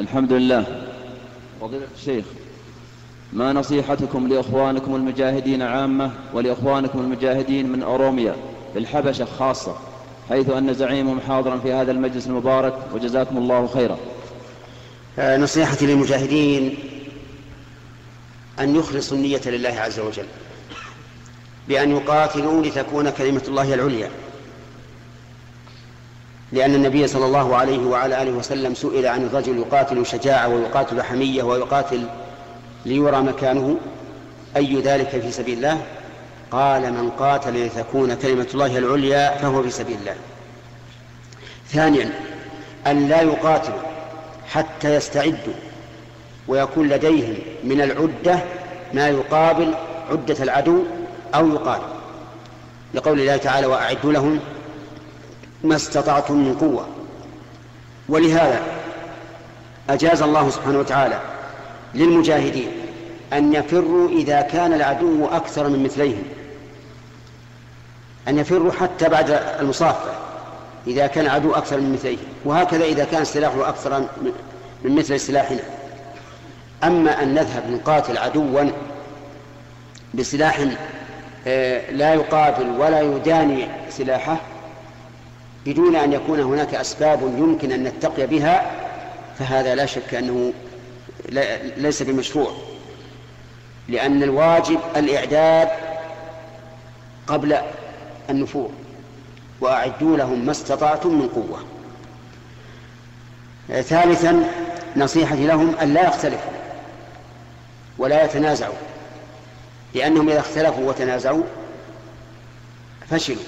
الحمد لله. فضيلة الشيخ ما نصيحتكم لإخوانكم المجاهدين عامة ولإخوانكم المجاهدين من أوروميا في الحبشة خاصة حيث أن زعيمهم حاضرا في هذا المجلس المبارك وجزاكم الله خيرا؟ آه، نصيحتي للمجاهدين أن يخلصوا النية لله عز وجل بأن يقاتلوا لتكون كلمة الله العليا. لأن النبي صلى الله عليه وعلى آله وسلم سئل عن الرجل يقاتل شجاعة ويقاتل حمية ويقاتل ليرى مكانه أي ذلك في سبيل الله؟ قال من قاتل لتكون كلمة الله العليا فهو في سبيل الله. ثانيا أن لا يقاتلوا حتى يستعدوا ويكون لديهم من العدة ما يقابل عدة العدو أو يقال لقول الله تعالى وأعدوا لهم ما استطعتم من قوة. ولهذا أجاز الله سبحانه وتعالى للمجاهدين أن يفروا إذا كان العدو أكثر من مثليهم. أن يفروا حتى بعد المصافة إذا كان العدو أكثر من مثليهم وهكذا إذا كان سلاحه أكثر من مثل سلاحنا. أما أن نذهب نقاتل عدوا بسلاح آه، لا يقابل ولا يداني سلاحه بدون أن يكون هناك أسباب يمكن أن نتقي بها فهذا لا شك أنه ليس بمشروع. لأن الواجب الإعداد قبل النفور وأعدوا لهم ما استطعتم من قوة. ثالثا نصيحتي لهم أن لا يختلفوا ولا يتنازعوا لأنهم إذا اختلفوا وتنازعوا فشلوا.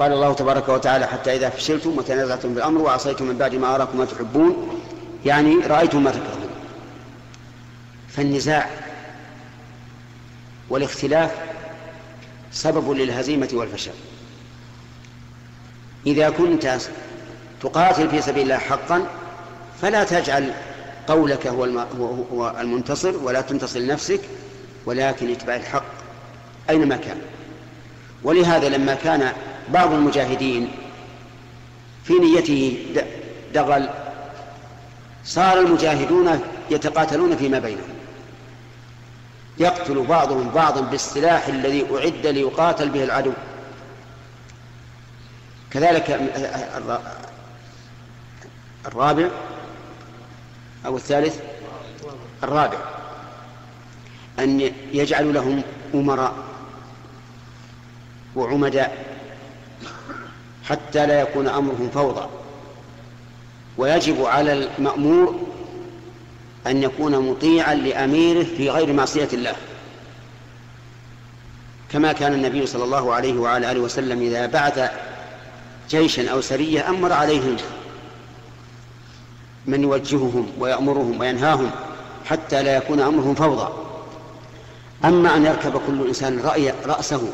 قال الله تبارك وتعالى حتى إذا فشلتم وتنازعتم بالأمر وعصيتم من بعد ما أراكم ما تحبون يعني رأيتم ما تكرهون. فالنزاع والاختلاف سبب للهزيمة والفشل. إذا كنت تقاتل في سبيل الله حقا فلا تجعل قولك هو هو المنتصر ولا تنتصر لنفسك ولكن اتبع الحق أينما كان. ولهذا لما كان بعض المجاهدين في نيته دغل صار المجاهدون يتقاتلون فيما بينهم. يقتل بعضهم بعضا بالسلاح الذي أعد ليقاتل به العدو. كذلك الرابع أو الثالث الرابع أن يجعلوا لهم أمراء وعمداء. حتى لا يكون أمرهم فوضى. ويجب على المأمور أن يكون مطيعا لأميره في غير معصية الله. كما كان النبي صلى الله عليه وعلى آله وسلم إذا بعث جيشا أو سرية أمر عليهم من يوجههم ويأمرهم وينهاهم حتى لا يكون أمرهم فوضى. أما أن يركب كل إنسان رأي رأسه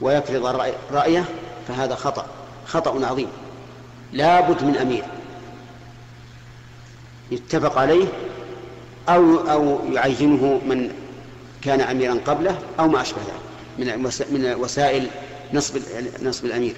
ويفرض رأيه فهذا خطأ خطأ عظيم. لا بد من أمير. يتفق عليه أو أو يعينه من كان أميرا قبله أو ما أشبه ذلك من من وسائل نصب نصب الأمير.